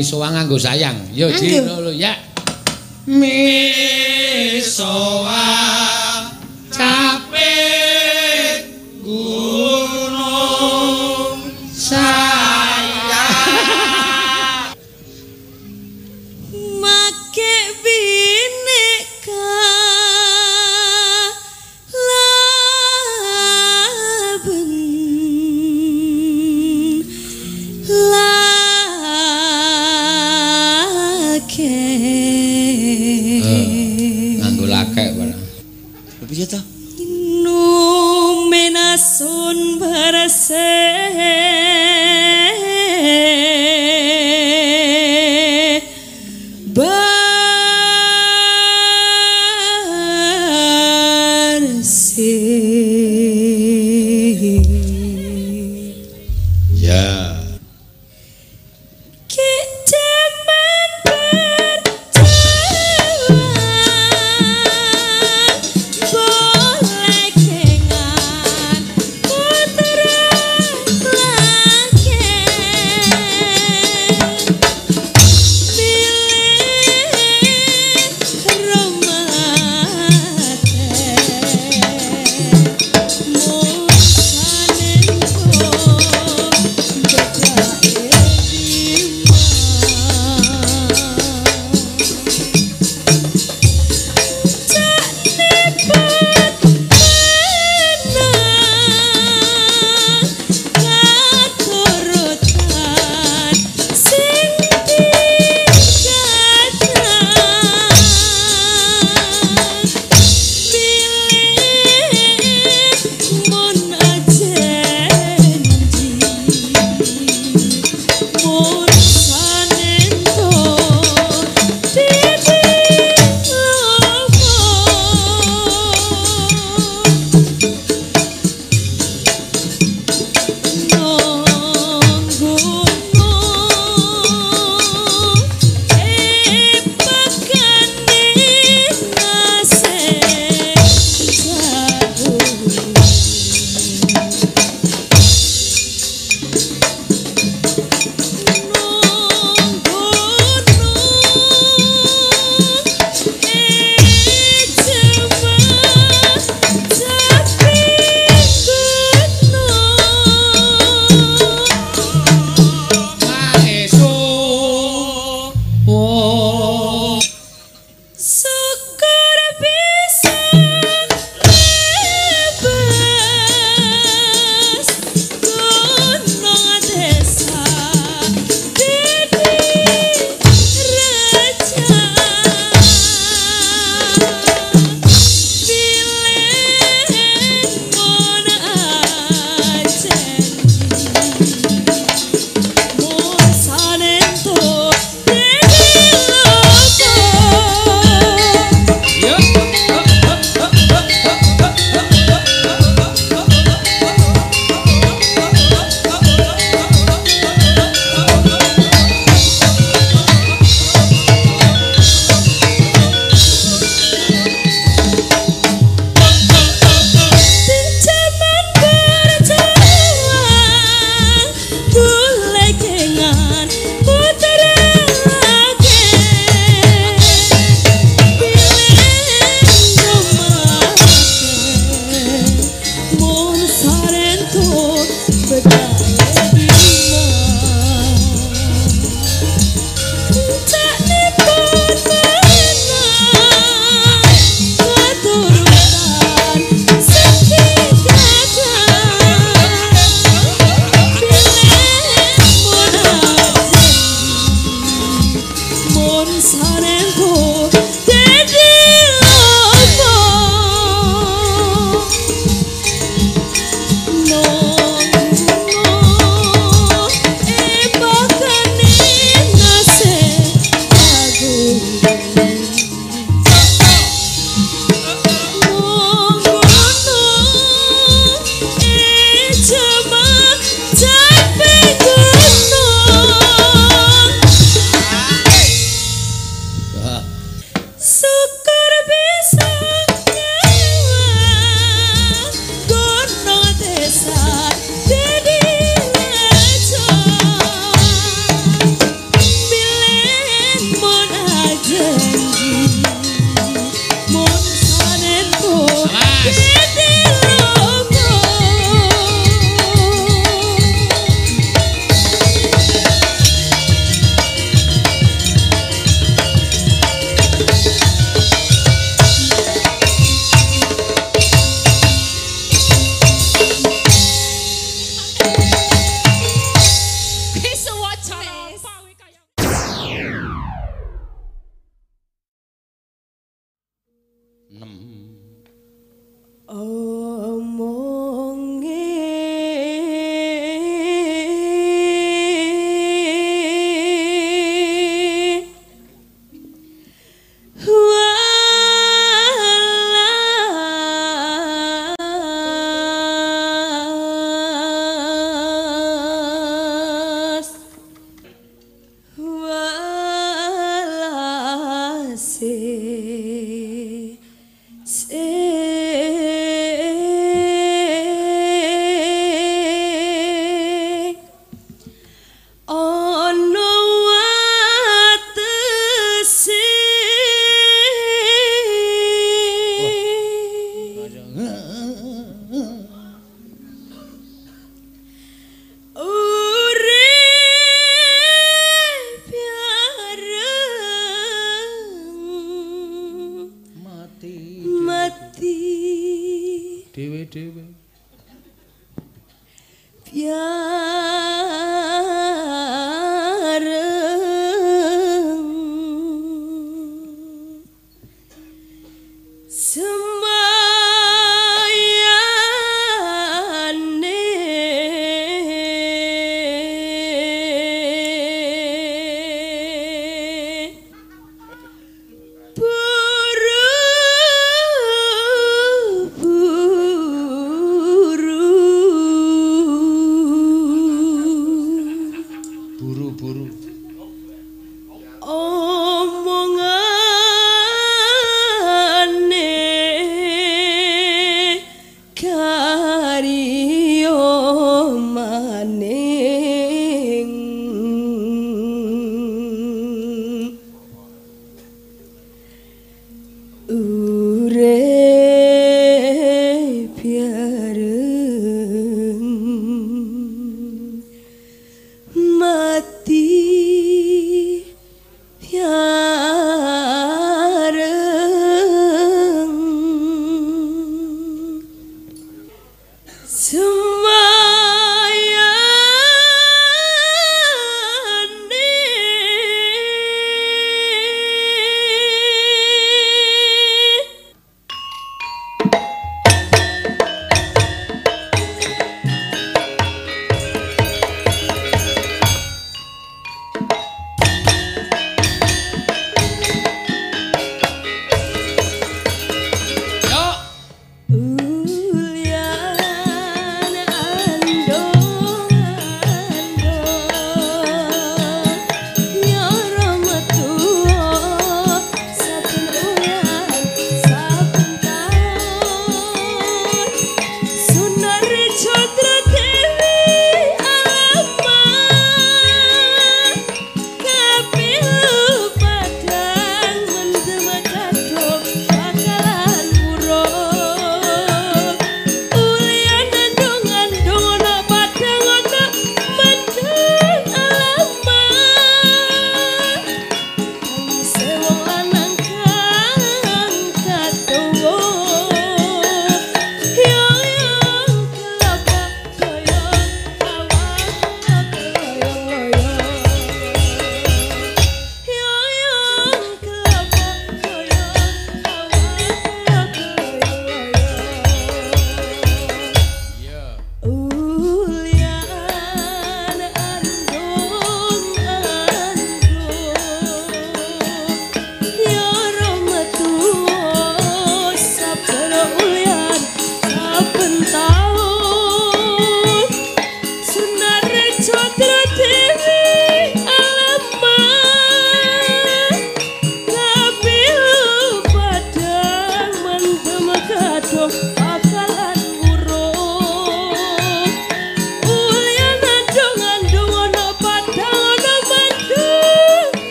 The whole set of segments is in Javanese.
misoa nganggo sayang. Yo ya. Misoa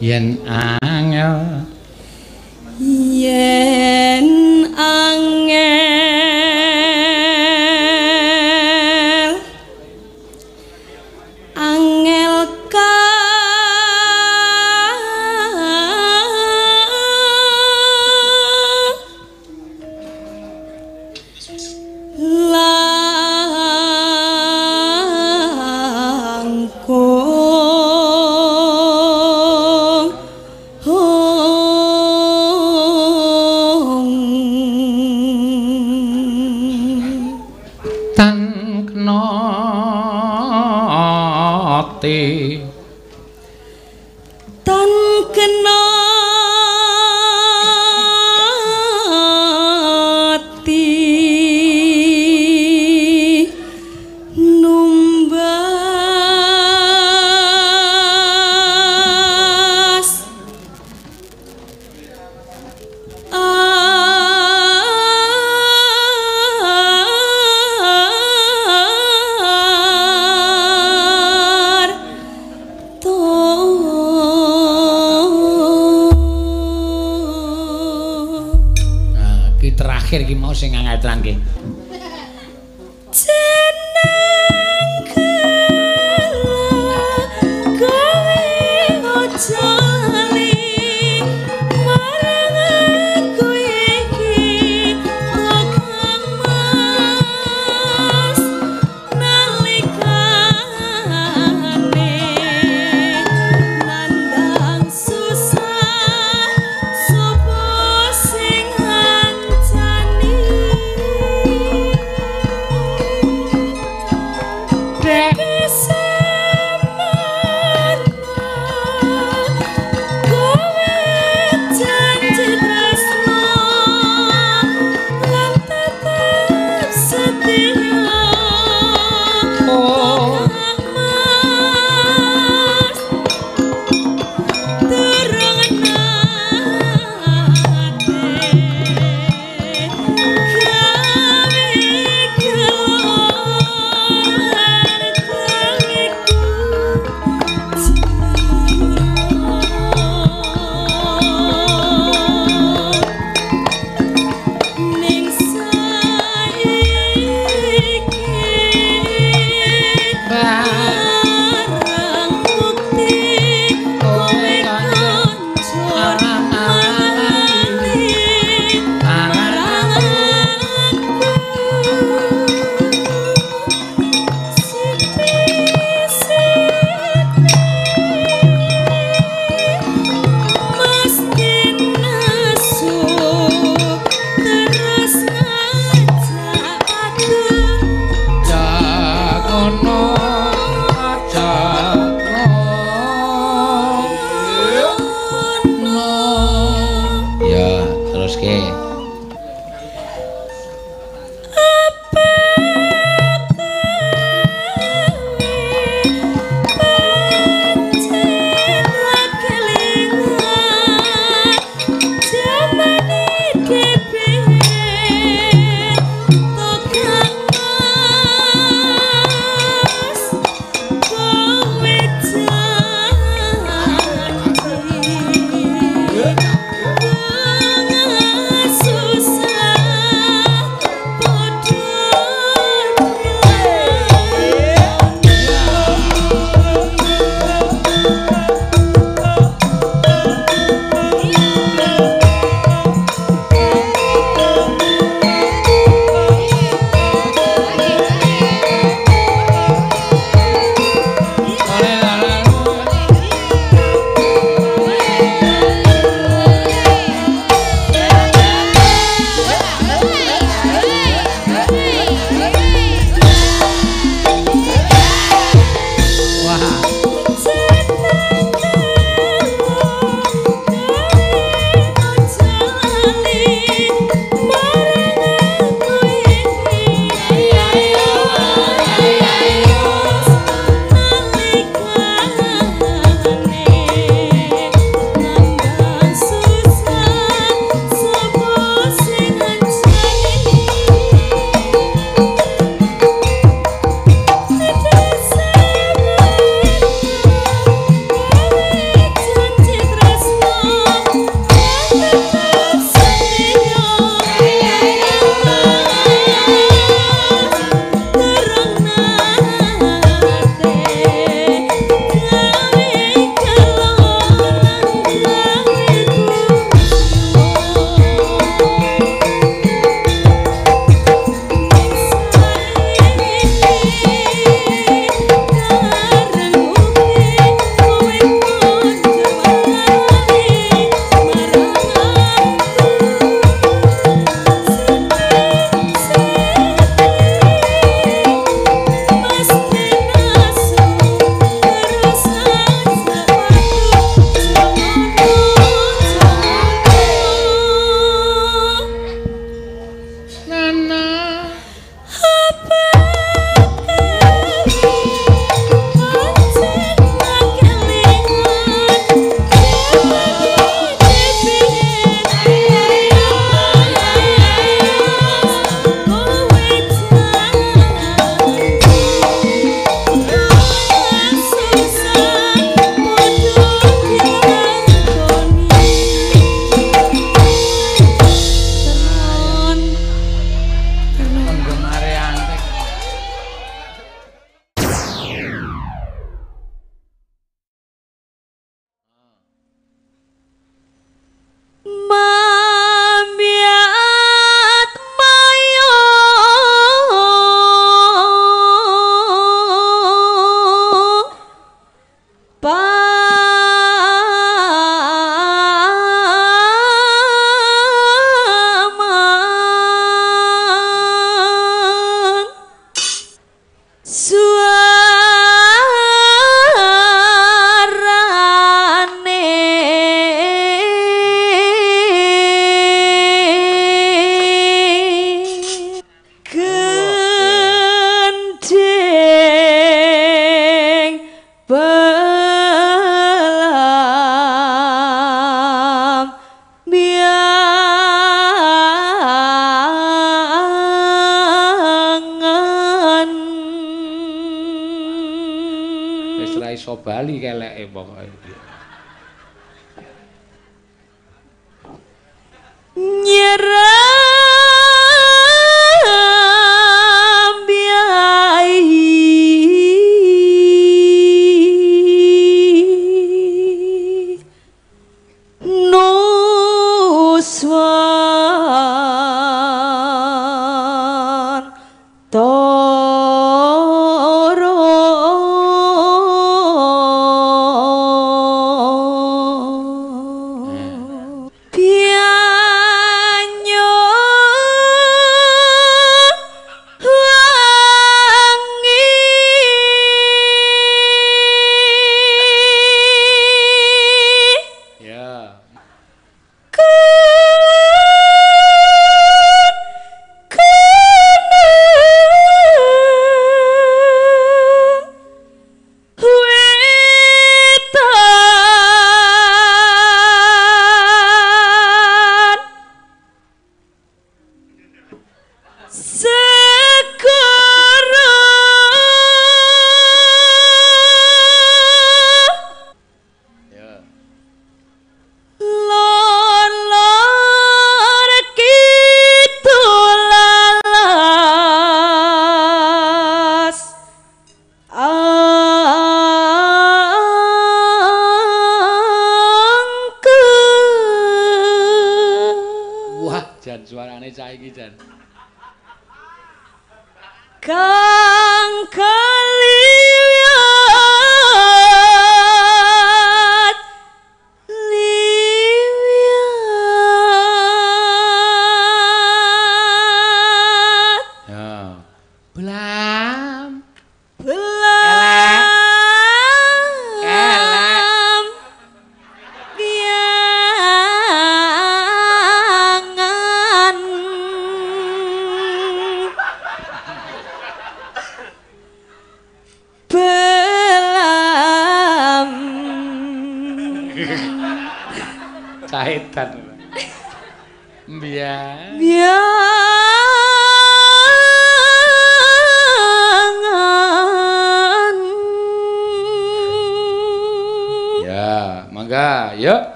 Yen angel. Yen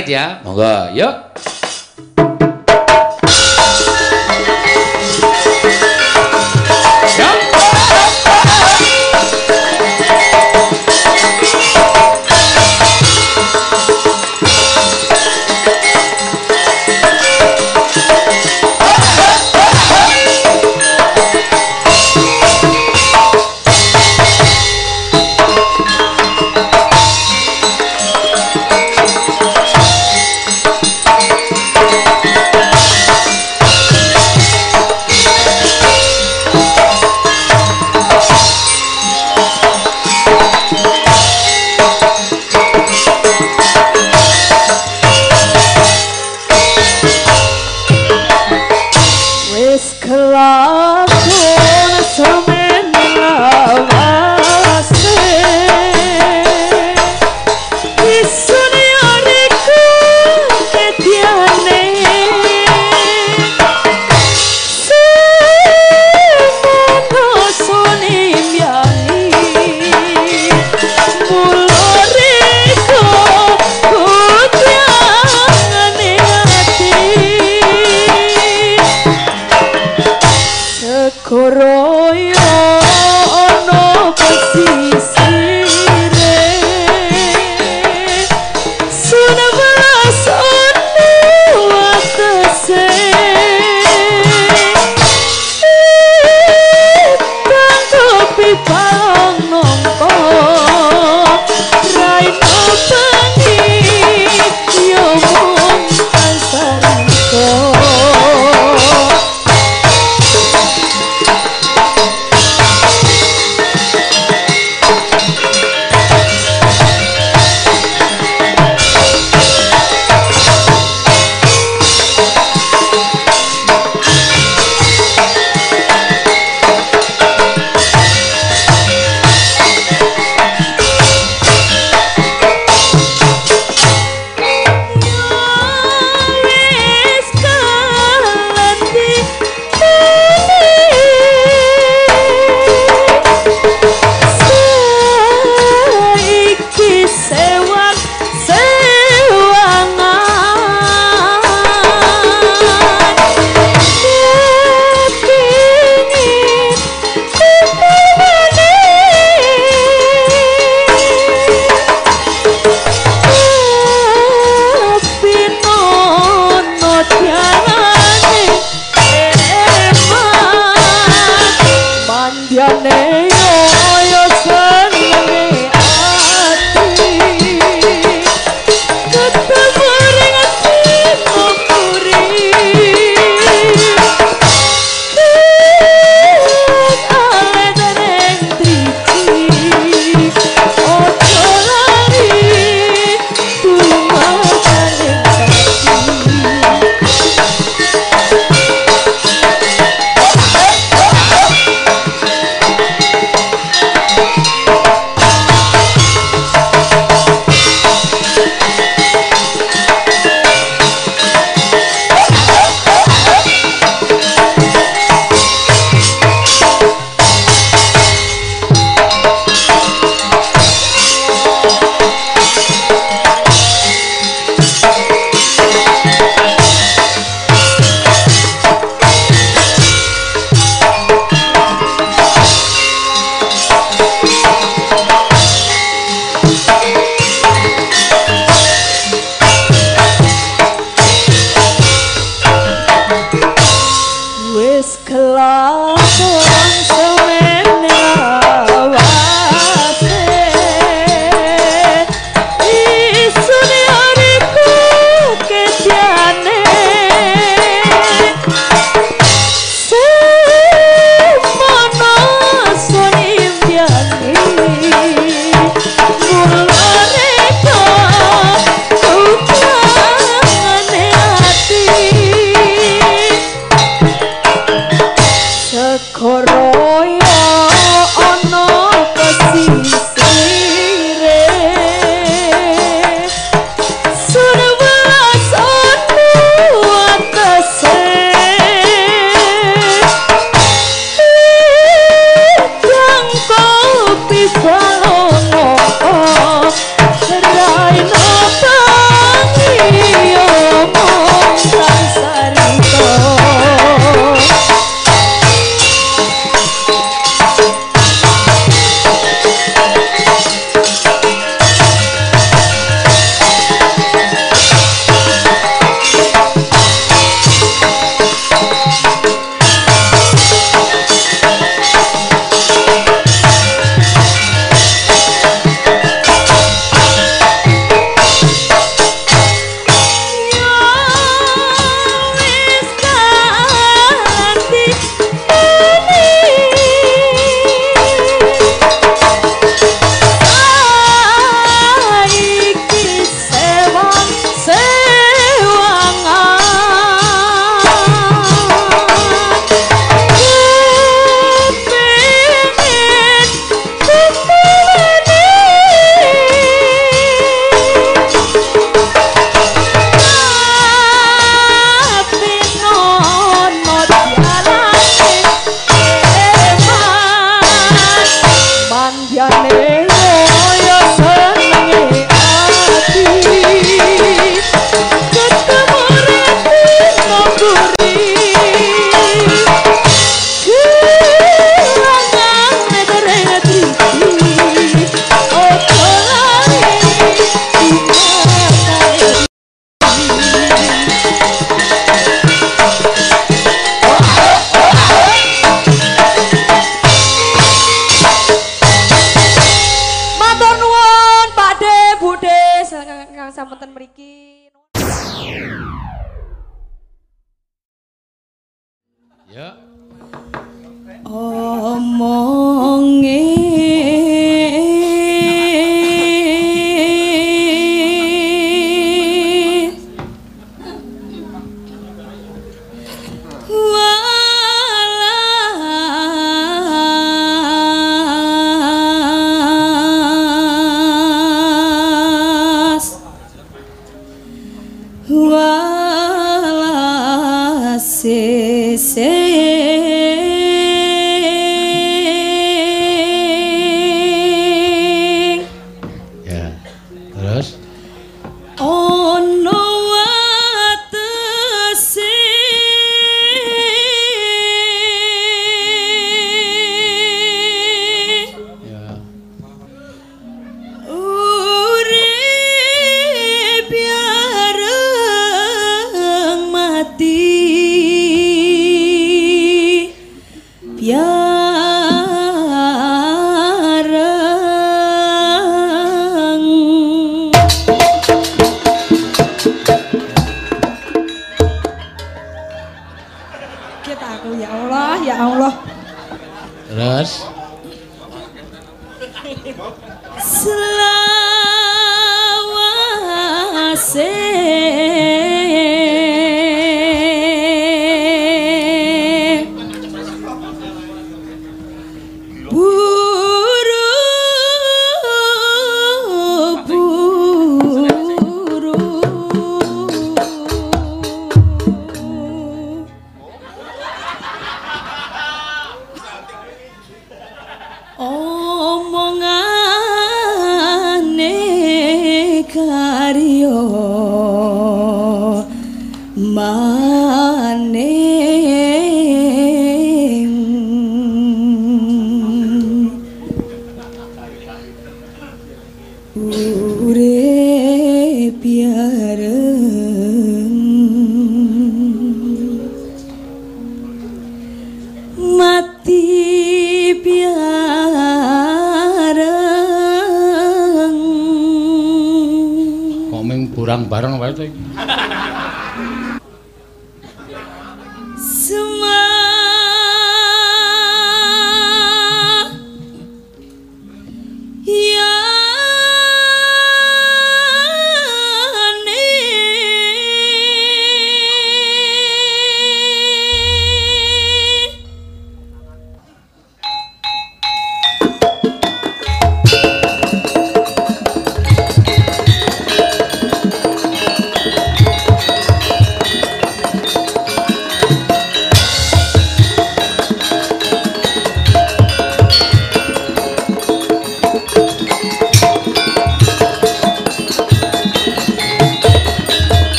alit ya. Monggo, yuk.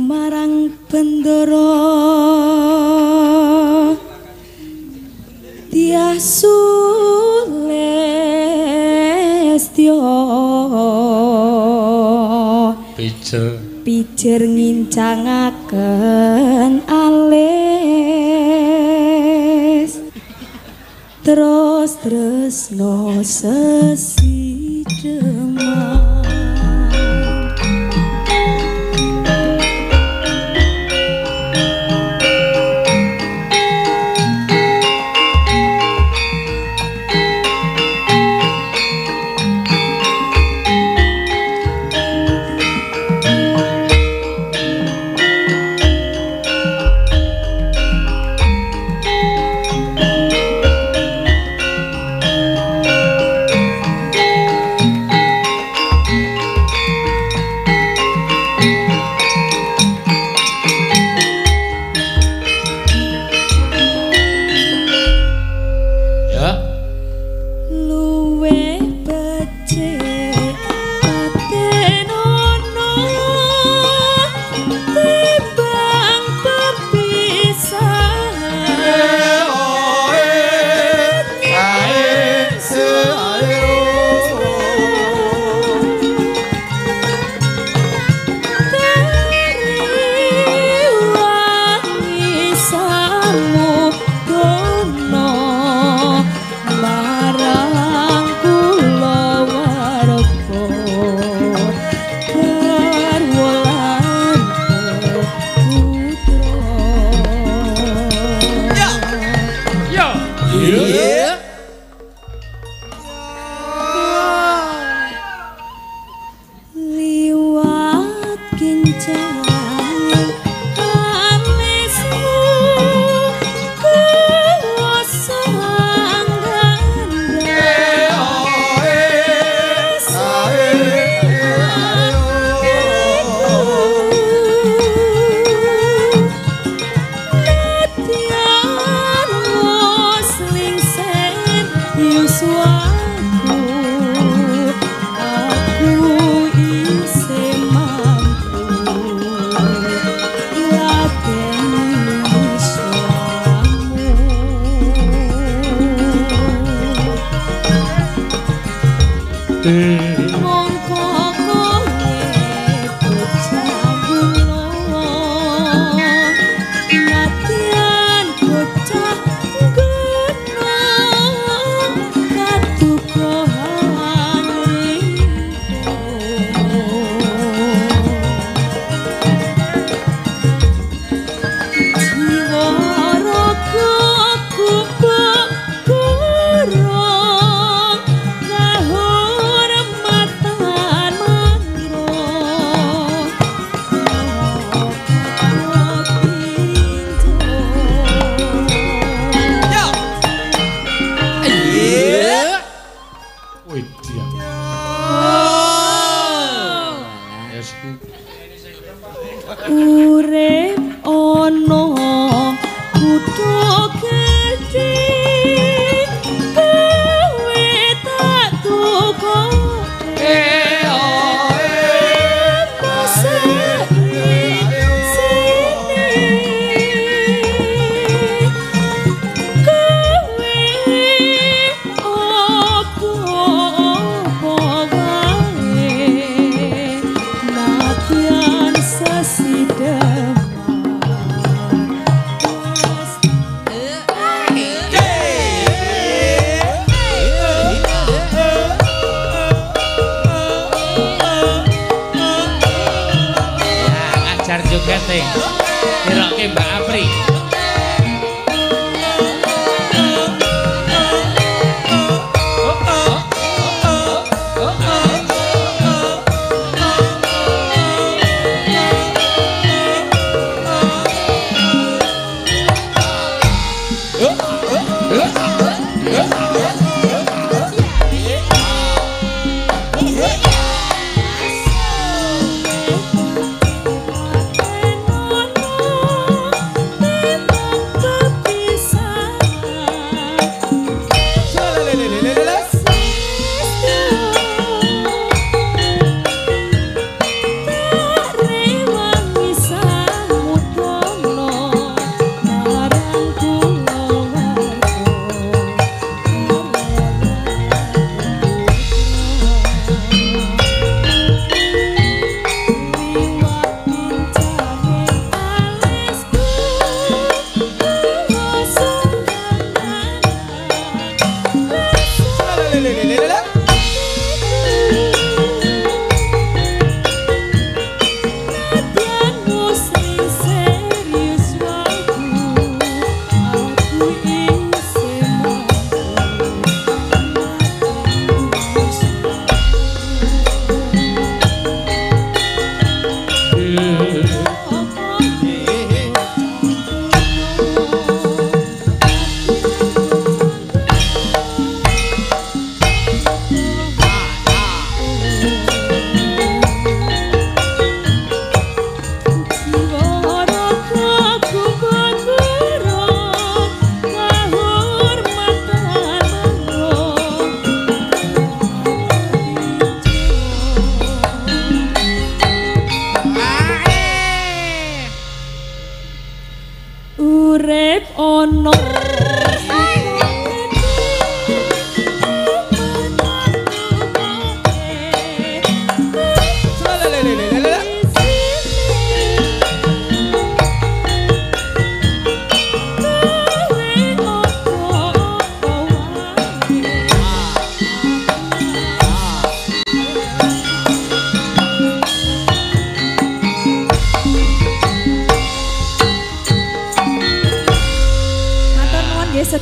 marang bendoro. Dia sulestio pijer. Pijer ngincangaken alis terus tresno sesidhe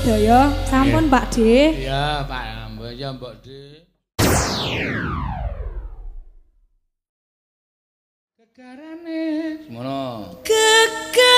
Sedaya. Sampun Pak D. Iya, Pak. Ambo Mbok D. Kekarane. Semono. Kekarane.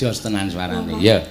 Jos tenan suarane. Ya.